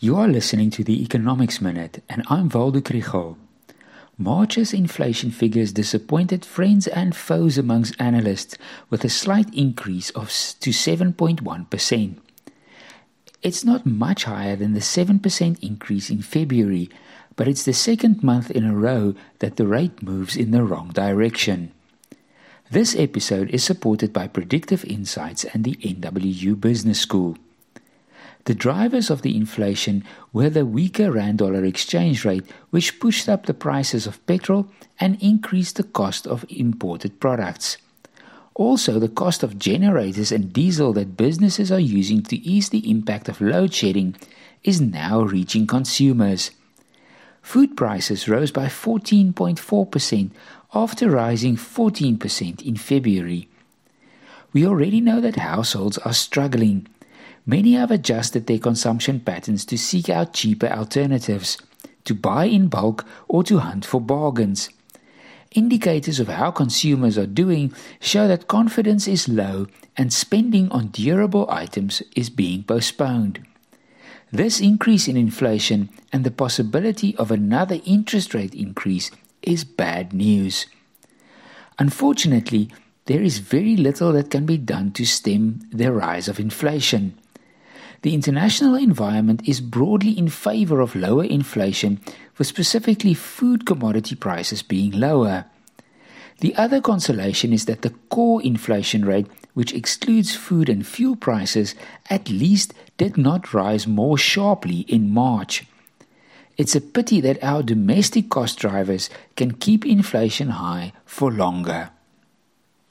You are listening to the Economics Minute, and I'm Waldo Krugell. March's inflation figures disappointed friends and foes amongst analysts with a slight increase of to 7.1%. It's not much higher than the 7% increase in February, but it's the second month in a row that the rate moves in the wrong direction. This episode is supported by Predictive Insights and the NWU Business School. The drivers of the inflation were the weaker rand dollar exchange rate, which pushed up the prices of petrol and increased the cost of imported products. Also, the cost of generators and diesel that businesses are using to ease the impact of load shedding is now reaching consumers. Food prices rose by 14.4% after rising 14% in February. We already know that households are struggling Many have adjusted their consumption patterns to seek out cheaper alternatives, to buy in bulk, or to hunt for bargains. Indicators of how consumers are doing show that confidence is low and spending on durable items is being postponed. This increase in inflation and the possibility of another interest rate increase is bad news. Unfortunately, there is very little that can be done to stem the rise of inflation. The international environment is broadly in favor of lower inflation, with specifically food commodity prices being lower. The other consolation is that the core inflation rate, which excludes food and fuel prices, at least did not rise more sharply in March. It's a pity that our domestic cost drivers can keep inflation high for longer.